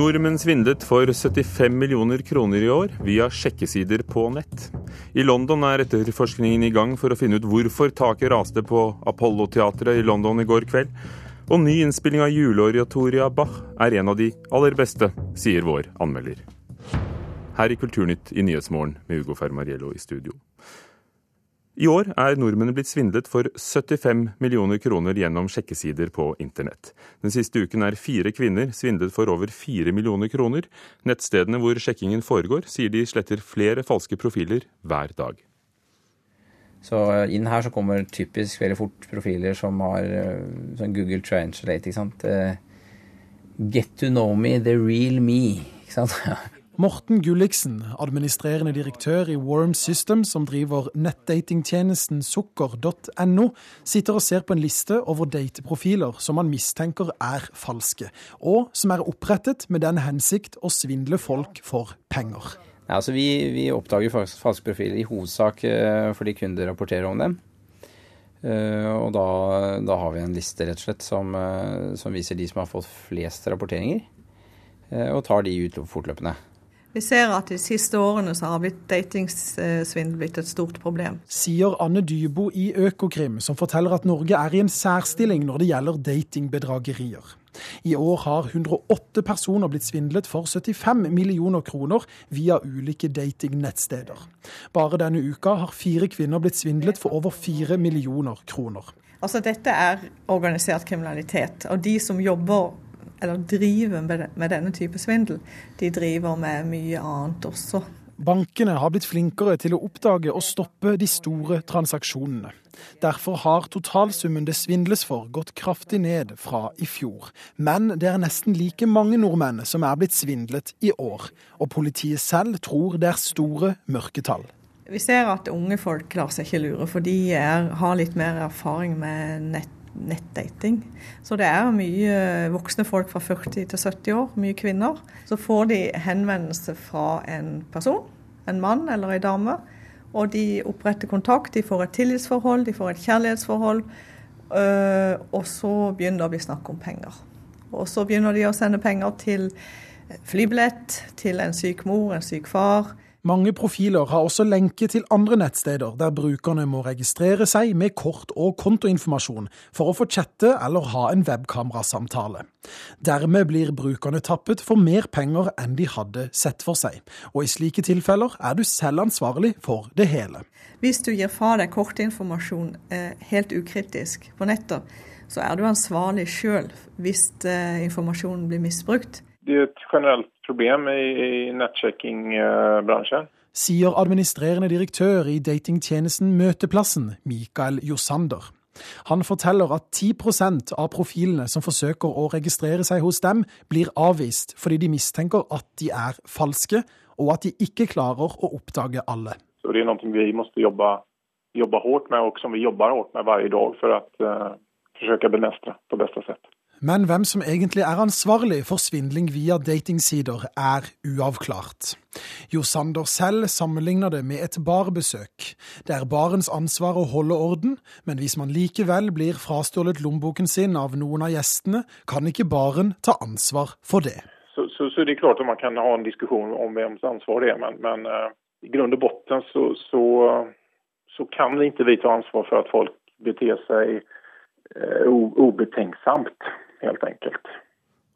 Nordmenn svindlet for 75 millioner kroner i år via sjekkesider på nett. I London er etterforskningen i gang for å finne ut hvorfor taket raste på Apollo-teatret i London i går kveld. Og ny innspilling av juleoratoria Bach er en av de aller beste, sier vår anmelder. Her i Kulturnytt i Nyhetsmorgen med Ugo Fermariello i studio. I år er nordmennene blitt svindlet for 75 millioner kroner gjennom sjekkesider på internett. Den siste uken er fire kvinner svindlet for over 4 millioner kroner. Nettstedene hvor sjekkingen foregår, sier de sletter flere falske profiler hver dag. Så inn her så kommer typisk veldig fort profiler som har eh, sånn Google Translate, ikke sant. Eh, Get to know me, the real me. Ikke sant? Morten Gulliksen, administrerende direktør i Warm System, som driver nettdatingtjenesten sukker.no, sitter og ser på en liste over dateprofiler som han mistenker er falske, og som er opprettet med den hensikt å svindle folk for penger. Ja, altså vi, vi, oppdager falske profiler i hovedsak eh, fordi kunder rapporterer om dem. Eh, og da, da har vi en liste rett og slett som, eh, som viser de som har fått flest rapporteringer, og tar de ut fortløpende. Vi ser at de siste årene så har datingsvindel blitt et stort problem. Sier Anne Dybo i Økokrim, som forteller at Norge er i en særstilling når det gjelder datingbedragerier. I år har 108 personer blitt svindlet for 75 millioner kroner via ulike datingnettsteder. Bare denne uka har fire kvinner blitt svindlet for over 4 millioner kroner. Altså Dette er organisert kriminalitet. Og de som jobber eller driver med denne type svindel, de driver med mye annet også. Bankene har blitt flinkere til å oppdage og stoppe de store transaksjonene. Derfor har totalsummen det svindles for gått kraftig ned fra i fjor. Men det er nesten like mange nordmenn som er blitt svindlet i år. Og politiet selv tror det er store mørketall. Vi ser at unge folk lar seg ikke lure, for de er, har litt mer erfaring med nett nettdating. Så det er mye voksne folk fra 40 til 70 år, mye kvinner. Så får de henvendelse fra en person, en mann eller en dame. Og de oppretter kontakt, de får et tillitsforhold, de får et kjærlighetsforhold. Øh, og så begynner det å bli snakk om penger. Og så begynner de å sende penger til flybillett, til en syk mor, en syk far mange profiler har også lenke til andre nettsteder der brukerne må registrere seg med kort- og kontoinformasjon for å få chatte eller ha en webkamerasamtale. Dermed blir brukerne tappet for mer penger enn de hadde sett for seg, og i slike tilfeller er du selv ansvarlig for det hele. Hvis du gir fra deg kortinformasjon eh, helt ukritisk på nettet, så er du ansvarlig sjøl hvis eh, informasjonen blir misbrukt. Det er et generelt problem i, i nettsjekkingbransjen. Sier administrerende direktør i datingtjenesten Møteplassen, Mikael Josander. Han forteller at 10% av profilene som forsøker å registrere seg hos dem, blir avvist fordi de mistenker at de er falske, og at de ikke klarer å oppdage alle. Så Det er noe vi må jobbe, jobbe hardt med, og som vi jobber hardt med hver dag for å uh, forsøke å benestre på beste sett. Men hvem som egentlig er ansvarlig for svindling via datingsider, er uavklart. Jo Sander selv sammenligner det med et barbesøk. Det er barens ansvar å holde orden, men hvis man likevel blir frastjålet lommeboken sin av noen av gjestene, kan ikke baren ta ansvar for det. Så, så, så det er klart at man kan ha en diskusjon om hvems ansvar det er, men, men uh, i grunn og bunn så, så, så, kan vi ikke ta ansvar for at folk beter seg uh, ubetenksomt helt enkelt.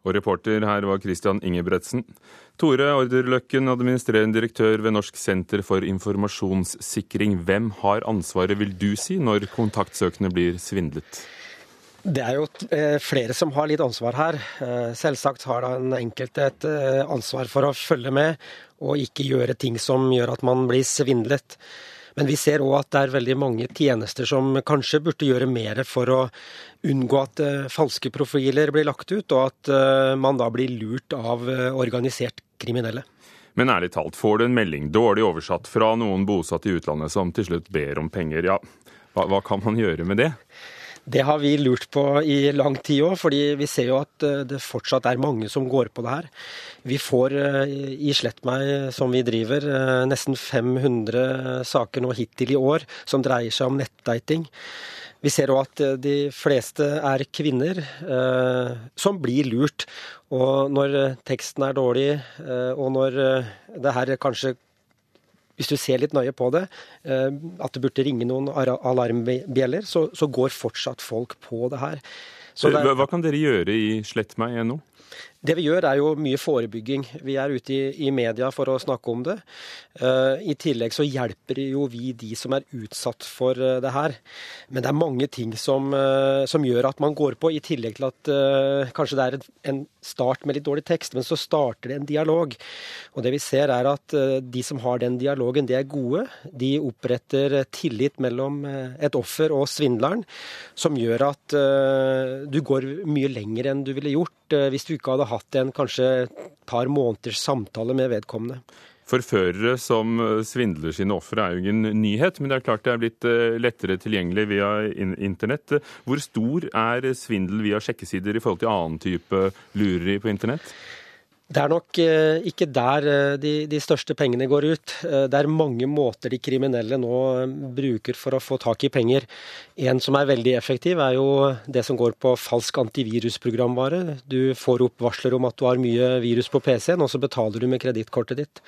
Og reporter her var Christian Ingebretsen. Tore Orderløkken, administrerende direktør ved Norsk senter for informasjonssikring. Hvem har ansvaret, vil du si, når kontaktsøkende blir svindlet? Det er jo eh, flere som har litt ansvar her. Eh, selvsagt har den enkelte et eh, ansvar for å følge med og ikke gjøre ting som gjør at man blir svindlet. Men vi ser òg at det er veldig mange tjenester som kanskje burde gjøre mer for å unngå at uh, falske profiler blir lagt ut, og at uh, man da blir lurt av uh, organisert kriminelle. Men ærlig talt, får du en melding, dårlig oversatt, fra noen bosatt i utlandet som til slutt ber om penger, ja, hva, hva kan man gjøre med det? Det har vi lurt på i lang tid òg, fordi vi ser jo at eh, det fortsatt er mange som går på det her. Vi får eh, i Slettmeg, som vi driver, eh, nesten 500 saker nå hittil i år som dreier seg om nettdating. Vi ser òg at de fleste er kvinner eh, som blir lurt. Og når teksten er dårlig, eh, og når det her kanskje hvis du ser litt nøye på det, eh, at det burde ringe noen alarmbjeller, så, så går fortsatt folk på det her. Det er... Hva kan dere gjøre i Slett meg nå? Det vi gjør er jo mye forebygging. Vi er ute i, i media for å snakke om det. Uh, I tillegg så hjelper jo vi de som er utsatt for uh, det her. Men det er mange ting som, uh, som, gjør at man går på, i tillegg til at kanskje det er en, start med litt dårlig tekst, men så starter det en dialog. Og det vi ser er at de som har den dialogen, de er gode. De oppretter tillit mellom et offer og svindleren, som gjør at du går mye lenger enn du ville gjort hvis du ikke hadde hatt hatt en kanskje et par måneders samtale med vedkommende. Forførere som eh, svindler sine ofre er jo ingen nyhet, men det er klart det er blitt eh, lettere tilgjengelig via internett. Hvor stor er svindel via sjekkesider i forhold til annen type lureri på internett? Det er nok eh, ikke der eh, de, de, største pengene går ut. Eh, det er mange måter de kriminelle nå bruker for å få tak i penger. En som er veldig effektiv, er jo det som går på falsk antivirusprogramvare. Du får opp varsler om at du har mye virus på PC-en, og så betaler du med kredittkortet ditt.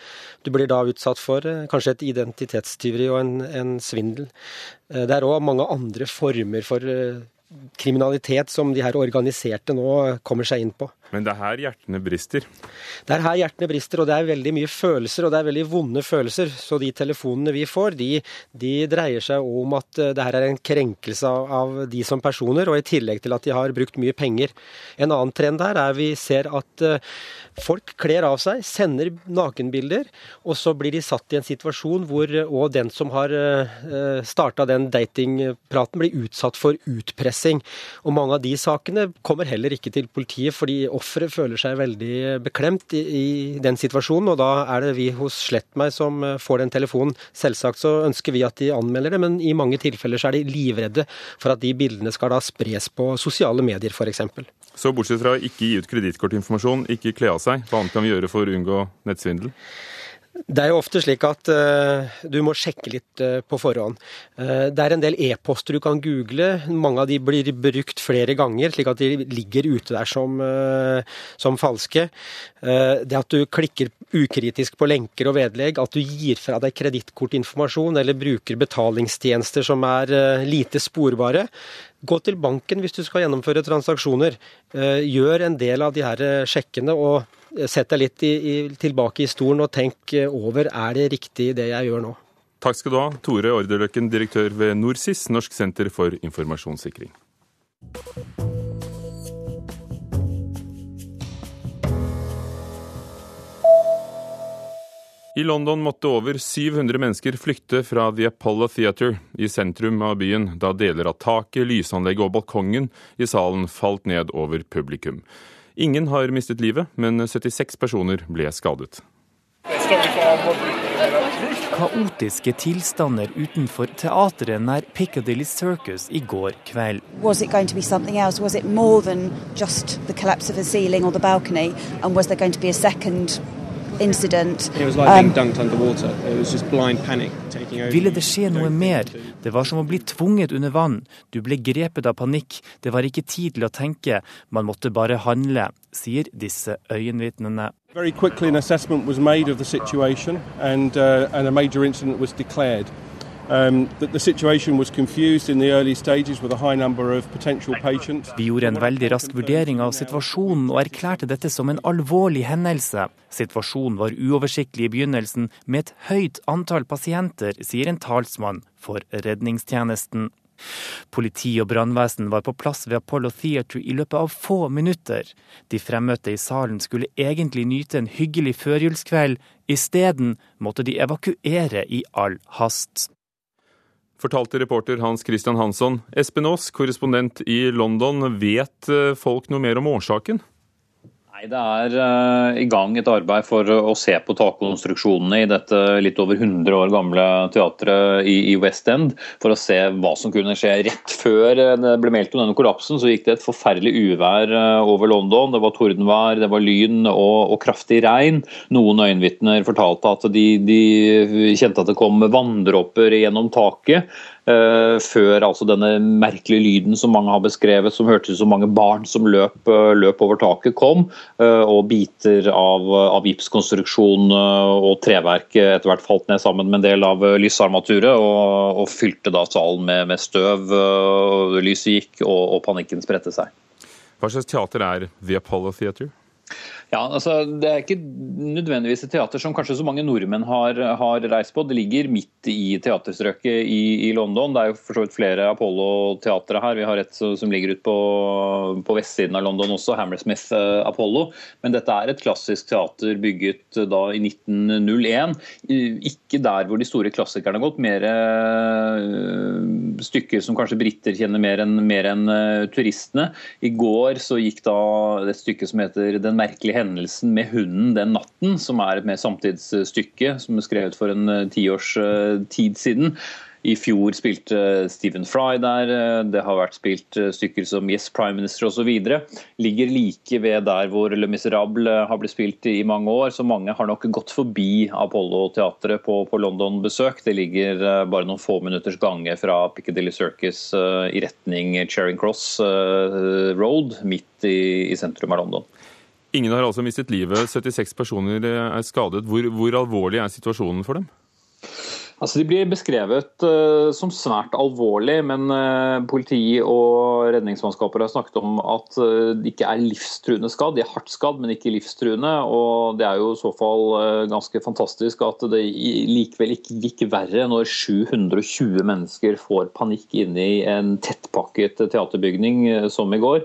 Du blir da utsatt for kanskje et identitetstyveri og en, en svindel. Det er òg mange andre former for kriminalitet som de her organiserte nå kommer seg inn på. Men det er her hjertene brister? Det er her hjertene brister, og det er veldig mye følelser, og det er veldig vonde følelser. Så de telefonene vi får, de, de dreier seg om at eh, det her er en krenkelse av, av, de som personer, og i tillegg til at de har brukt mye penger. En annen trend her er vi ser at uh, folk kler av seg, sender nakenbilder, og så blir de satt i en situasjon hvor òg den som har eh, starta den datingpraten, blir utsatt for utpressing. Og mange av de sakene kommer heller ikke til politiet fordi offeret føler seg veldig beklemt i, i, den situasjonen, og da er det vi hos Slettmeg som eh, får den telefonen. Selvsagt så ønsker vi at de anmelder det, men i mange tilfeller så er de livredde for at de bildene skal da spres på sosiale medier f.eks. Så bortsett fra å ikke gi ut kredittkortinformasjon, ikke kle av seg, hva annet kan vi gjøre for å unngå nettsvindel? Det er jo ofte slik at uh, du må sjekke litt uh, på forhånd. Uh, det er en del e-poster du kan google. Mange av de blir brukt flere ganger, slik at de ligger ute der som, som falske. det at du klikker ukritisk på lenker og vedlegg, at du gir fra deg kredittkortinformasjon eller bruker betalingstjenester som er lite sporbare. Gå til banken hvis du skal gjennomføre transaksjoner. Gjør en del av de her sjekkene. og Sett deg litt i, i, tilbake i stolen og tenk over er det riktig det jeg gjør nå. Takk skal du ha, Tore Orderløkken, direktør ved NorSIS, Norsk senter for informasjonssikring. I London måtte over 700 mennesker flykte fra The Apollo Theatre i sentrum av byen da deler av taket, lysanlegget og balkongen i salen falt ned over publikum. Ingen har mistet livet, men 76 personer ble skadet. Kaotiske tilstander utenfor teatret nær Piccadilly Circus i går kveld. Was it going to be something else? Was it more than just the collapse of the ceiling or the balcony? And was there going to be a second ville det skje noe mer? Det var som å bli tvunget under vann. Du ble grepet av panikk. Det var ikke tid til å tenke. Man måtte bare handle, sier disse øyenvitnene. Very quickly an assessment was made of the situation and, uh, and a major incident was declared. Um, Vi gjorde en veldig rask vurdering av situasjonen og erklærte dette som en alvorlig hendelse. Situasjonen var uoversiktlig i begynnelsen med et høyt antall pasienter, sier en talsmann for redningstjenesten. Politi og brannvesen var på plass ved Apollo Theatre i løpet av få minutter. De fremmøtte i salen skulle egentlig nyte en hyggelig førjulskveld. Isteden måtte de evakuere i all hast fortalte reporter Hans Christian Hansson. Espen Aas, korrespondent i London, vet eh, folk noe mer om årsaken? Nei, Det er uh, i gang et arbeid for å se på takkonstruksjonene i dette litt over 100 år gamle teatret i, i, West End, for å se hva som kunne skje. Rett før eh, det ble meldt om denne kollapsen, så gikk det et forferdelig uvær uh, over London. Det var tordenvær, det var lyn og, og kraftig regn. Noen øyenvitner fortalte at de, de kjente at det kom vanndråper gjennom taket. Uh, før altså denne merkelige lyden som mange har beskrevet, som hørtes ut som mange barn som løp, uh, løp over taket, kom. Uh, og biter av, av gipskonstruksjon og treverk etter hvert falt ned sammen med en del av lysarmaturet. Og, og fylte da salen med, med støv. lyset gikk, og, og panikken spredte seg. Hva slags teater er The Apollo Theatre? Ja, altså Det er ikke nødvendigvis et teater som kanskje så mange nordmenn har, har reist på. Det ligger midt i teaterstrøket i, i, London. Det er jo for så vidt flere Apollo-teatre her. Vi har et som ligger ute på, på, vestsiden av London også, Hammersmith uh, Apollo. Men dette er et klassisk teater bygget uh, da i 1901. Ikke der hvor de store klassikerne har gått, mer uh, stykker som kanskje briter kjenner mer enn en, turistene. I går så gikk da et stykke som heter Den merkelige hendelsen med hunden den natten, som er et mer samtidsstykke som er skrevet for en eh, tiårs eh, tid siden. I fjor spilte Stephen Fry der, eh, det har vært spilt stykker som Yes, Prime Minister osv. Ligger like ved der hvor Le Miserable har blitt spilt i mange år, så mange har nok gått forbi Apollo-teatret på, på London-besøk. Det ligger bare noen få minutters gange fra Piccadilly Circus i retning Charing Cross Road, midt i, i sentrum av London. Ingen har altså mistet livet, 76 personer er skadet. Hvor, hvor alvorlig er situasjonen for dem? Altså, de blir beskrevet uh, som svært alvorlig, men uh, politi og redningsmannskaper har snakket om at uh, de ikke er livstruende skadd. De er hardt skadd, men ikke livstruende. og Det er jo i så fall ganske fantastisk at det likevel ikke gikk verre når 720 mennesker får panikk inne i en tettpakket teaterbygning som i går.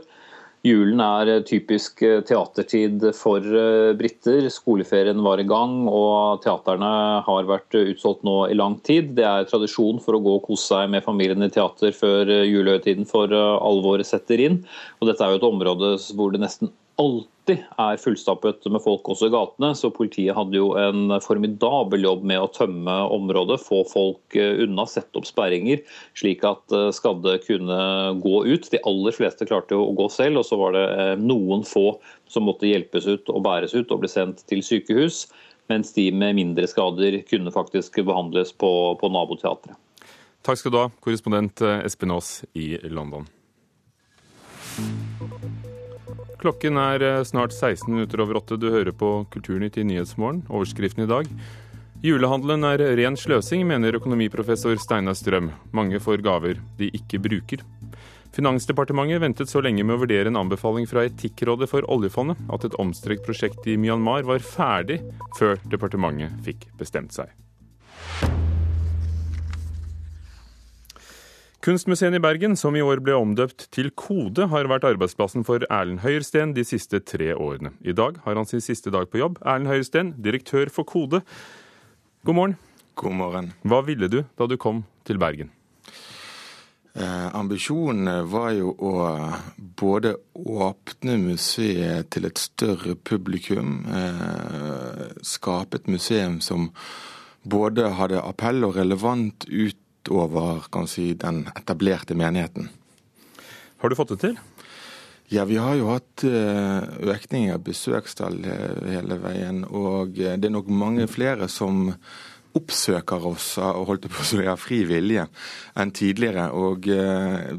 Julen er eh, typisk eh, teatertid for eh, briter. Skoleferien var i gang, og teaterne har vært utsolgt nå i lang tid. Det er tradisjon for å gå og kose seg med familien i teater før julehøytiden for alvoret setter inn. Og dette er jo et område hvor det nesten alltid er fullstappet med folk også i gatene, så politiet hadde jo en formidabel jobb med å tømme området, få folk eh, unna, sette opp sperringer, slik at eh, skadde kunne gå ut. De aller fleste klarte jo å gå selv, og så var det eh, noen få som måtte hjelpes ut og bæres ut og bli sendt til sykehus, mens de med mindre skader kunne faktisk behandles på, på naboteatret. Takk skal du ha, korrespondent Espen Aas i London. Klokken er eh, snart 16 minutter over åtte. Du hører på Kulturnytt i Nyhetsmorgen. Overskriften i dag. Julehandelen er ren sløsing, mener økonomiprofessor Steinar Strøm. Mange får gaver de ikke bruker. Finansdepartementet ventet så lenge med å vurdere en anbefaling fra Etikkrådet for oljefondet at et omstrekt prosjekt i Myanmar var ferdig før departementet fikk bestemt seg. Kunstmuseet i Bergen, som i år ble omdøpt til Kode, har vært arbeidsplassen for Erlend Høyersten de siste tre årene. I dag har han sin siste dag på jobb. Erlend Høyersten, direktør for Kode. God morgen. God morgen. Hva ville du da du kom til Bergen? Eh, ambisjonen var jo å både åpne museet til et større publikum, eh, skape et museum som både hadde appell og relevant ut utover kan si, den etablerte menigheten. Har du fått det til? Ja, vi har jo hatt eh, økning av besøkstall eh, hele veien. Og eh, det er nok mange flere som oppsøker oss og holdt på så av fri vilje enn tidligere. Og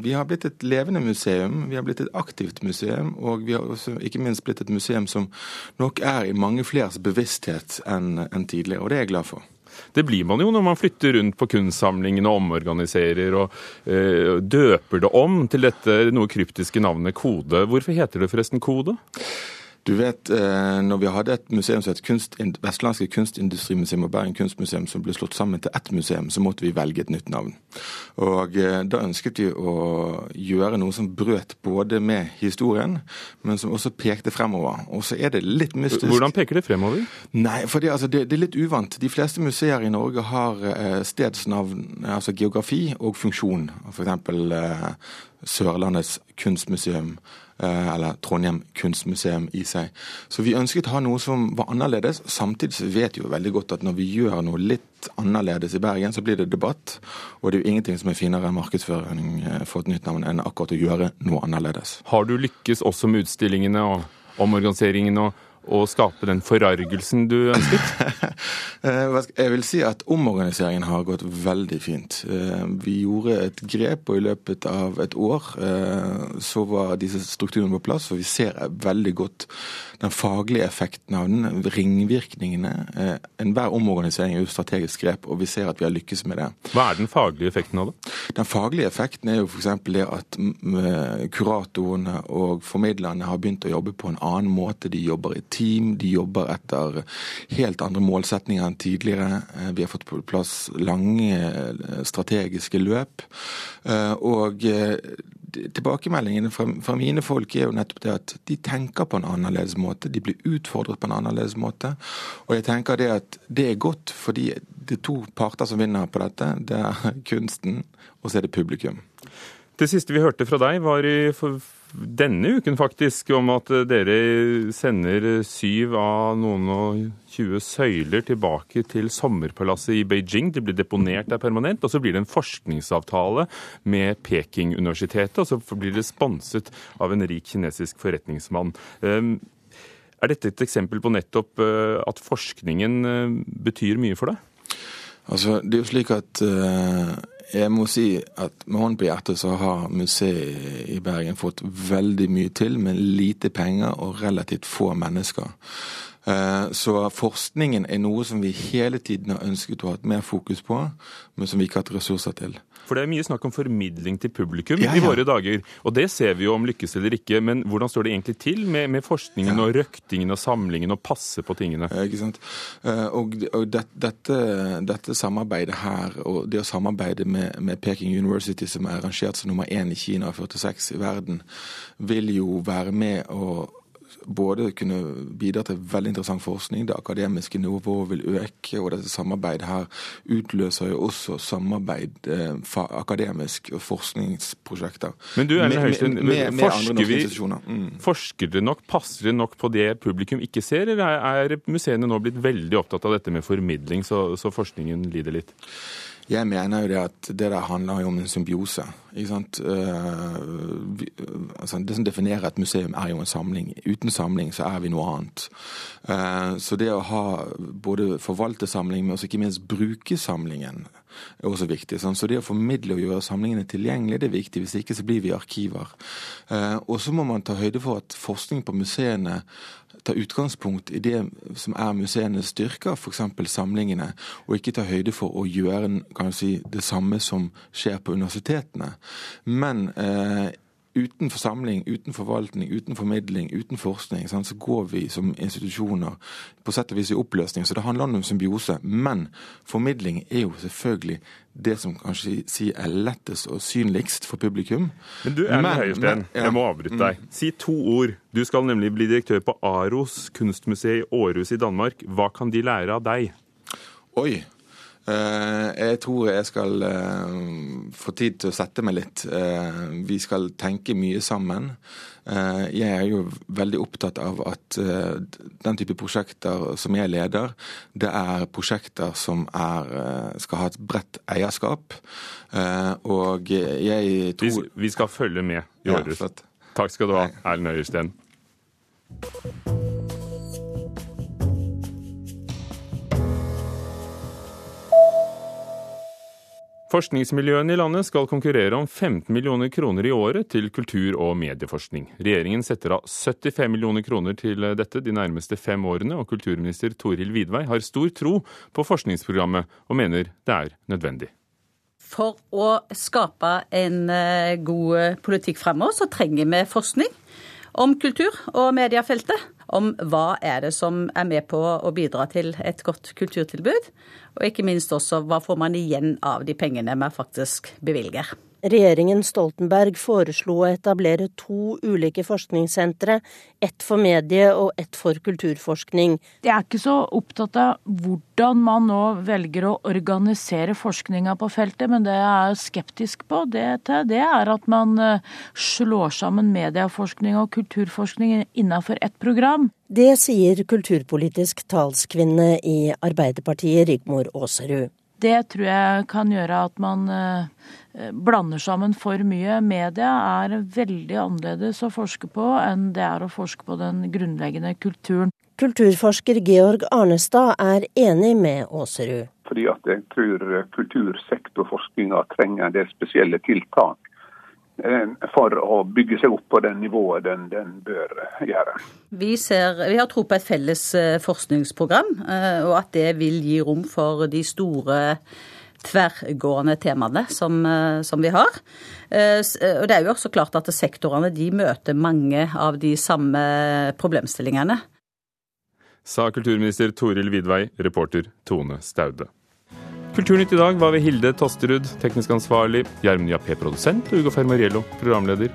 vi har blitt et levende museum, vi har blitt et aktivt museum. Og vi har også ikke minst blitt et museum som nok er i mange flers bevissthet enn tidligere. Og det er jeg glad for. Det blir man jo når man flytter rundt på kunstsamlingene og omorganiserer og eh, døper det om til dette noe kryptiske navnet Kode. Hvorfor heter det forresten Kode? Du vet, eh, når vi hadde et museum som het kunst, Vestlandske kunstindustrimuseum og Bergen kunstmuseum som ble slått sammen til ett museum, så måtte vi velge et nytt navn. Og eh, Da ønsket vi å gjøre noe som brøt både med historien, men som også pekte fremover. Og så er det litt mystisk. Hvordan peker det fremover? Nei, for det, altså, det, det er litt uvant. De fleste museer i Norge har eh, stedsnavn, altså geografi og funksjon. F.eks. Sørlandets kunstmuseum eller Trondheim kunstmuseum i seg. Så vi ønsket å ha noe som var annerledes. Samtidig vet vi jo veldig godt at når vi gjør noe litt annerledes i Bergen, så blir det debatt. Og det er jo ingenting som er finere enn markedsføring for et nytt navn enn akkurat å gjøre noe annerledes. Har du lykkes også med utstillingene og omorganiseringen og å skape den forargelsen du ønsket? Eh, jeg vil si at omorganiseringen har gått veldig fint. Eh, vi gjorde et grep, og i løpet av et år eh, så var disse strukturene på plass. Og vi ser veldig godt den faglige effekten av den, ringvirkningene. Enhver omorganisering er jo strategisk grep, og vi ser at vi har lykkes med det. Hva er den faglige effekten av det? Den faglige effekten er jo f.eks. det at kuratorene og formidlerne har begynt å jobbe på en annen måte. De jobber i team, de jobber etter helt andre målsetninger enn tidligere. Eh, vi har fått på plass lange eh, strategiske løp. Eh, og tilbakemeldingene fra, mine folk er jo nettopp det at de tenker på en annerledes måte. De blir utfordret på en annerledes måte. Og jeg tenker det at det er godt, fordi det er to parter som vinner på dette. Det er kunsten, og så er det publikum. Det siste vi hørte fra deg, var i denne uken faktisk, om at dere sender syv av noen og tjue søyler tilbake til sommerpalasset i Beijing. De blir deponert der permanent. Og så blir det en forskningsavtale med Peking-universitetet, og så blir det sponset av en rik kinesisk forretningsmann. Ehm, er dette et eksempel på nettopp eh, at forskningen eh, betyr mye for deg? Altså, det er jo slik at jeg må si at med hånden på hjertet så har museet i Bergen fått veldig mye til med lite penger og relativt få mennesker. Eh, så forskningen er noe som vi hele tiden har ønsket å ha mer fokus på, men som vi ikke har hatt ressurser til. For det er mye snakk om formidling til publikum ja, ja. i våre dager. Og det ser vi jo om lykkes eller ikke. Men hvordan står det egentlig til med, med forskningen ja. og røktingen og samlingen og passe på tingene? Ikke sant. Eh, og, og det, dette, dette, samarbeidet her, og det å samarbeide med, med, Peking University, som er rangert som nummer én i Kina og 46 i verden, vil jo være med å både kunne bidra til veldig interessant forskning, det akademiske nivået vil øke, og dette samarbeidet her utløser jo også samarbeid, eh, akademisk og forskningsprosjekter. Men du, Erlend Høystein, forsker, vi, mm. forsker det nok, passer det nok på det publikum ikke ser, eller er museene nå blitt veldig opptatt av dette med formidling, så, så forskningen lider litt? Jeg mener jo det at det der handler jo om en symbiose. Vi, altså det som definerer et museum, er jo en samling. Uten samling så er vi noe annet. Uh, så det å ha både forvalte samling, men også ikke minst bruke samlingen, er også viktig. Så det å formidle og gjøre samlingene tilgjengelige, det er viktig. Hvis ikke så blir vi arkiver. Uh, og så må man ta høyde for at forskning på museene ta utgangspunkt i det som er museenes styrker, f.eks. samlingene, og ikke ta høyde for å gjøre si, det samme som skjer på universitetene. Men eh, uten forsamling, uten forvaltning, uten formidling, uten forskning, så går vi som institusjoner på sett og vis i oppløsning. Så det handler om symbiose. Men formidling er jo selvfølgelig det som kanskje si er lettest og synligst for publikum. Men du Erlend Høiersten, ja. jeg må avbryte deg. Mm. Si to ord. Du skal nemlig bli direktør på Aros kunstmuseet i Århus i Danmark. Hva kan de lære av deg? Oi. Eh, jeg tror jeg skal eh, få tid til å sette meg litt. Eh, vi skal tenke mye sammen. Jeg er jo veldig opptatt av at den type prosjekter som jeg leder, det er prosjekter som er, skal ha et bredt eierskap. Og jeg tror Vi skal følge med i Århus. Ja, Takk skal du ha, Erlend Øyersten. Forskningsmiljøene i landet skal konkurrere om 15 millioner kroner i året til kultur- og medieforskning. Regjeringen setter av 75 millioner kroner til dette de nærmeste fem årene, og kulturminister Torhild Vidvei har stor tro på forskningsprogrammet, og mener det er nødvendig. For å skape en eh, god politikk fremover, så trenger vi forskning om kultur- og mediefeltet. Om hva er det som er med på å bidra til et godt kulturtilbud. Og ikke minst også hva får man igjen av de pengene man faktisk bevilger. Regjeringen Stoltenberg foreslo å etablere to ulike forskningssentre, ett for medie og ett for kulturforskning. Jeg er ikke så opptatt av hvordan man nå velger å organisere forskninga på feltet, men det jeg er skeptisk på, det, det er at man eh, slår sammen medieforskning og kulturforskning innenfor ett program. Det sier kulturpolitisk talskvinne i Arbeiderpartiet, Rigmor Aasrud. Det tror jeg kan gjøre at man eh, blander sammen for mye. Media er veldig annerledes å forske på enn det er å forske på den grunnleggende kulturen. Kulturforsker Georg Arnestad er enig med Aasrud. Fordi at jeg tror kultursektorforskninga trenger en del spesielle tiltak for å bygge seg opp på det nivået den, den bør gjøre. Vi, ser, vi, har tro på et felles eh, forskningsprogram, eh, og at det vil gi rom for de store tverrgående temaene som, eh, som, vi har. Eh, eh, og det er jo også klart at sektorene de møter mange av de samme problemstillingene. Sa kulturminister Toril Vidvei, reporter Tone Staude. Kulturnytt i dag var ved Hilde Tosterud, teknisk ansvarlig, Gjermund Jappé, produsent, og Ugo Fermariello, programleder.